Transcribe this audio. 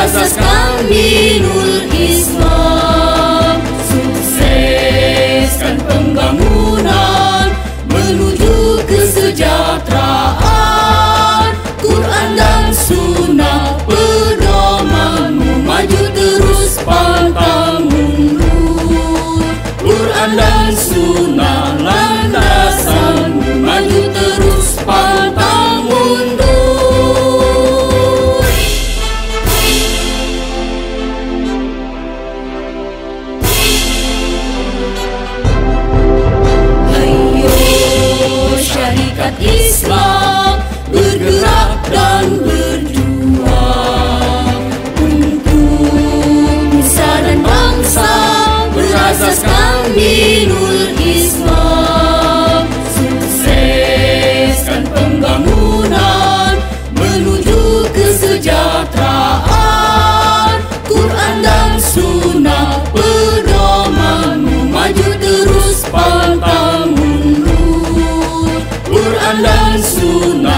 asas Kaminul Islam. Sukseskan pembangunan Menuju kesejahteraan Quran dan Sunnah Pedomanmu maju terus pantang mundur Quran dan Sunnah sunah pedomanmu maju terus pantang mundur. Quran dan sunnah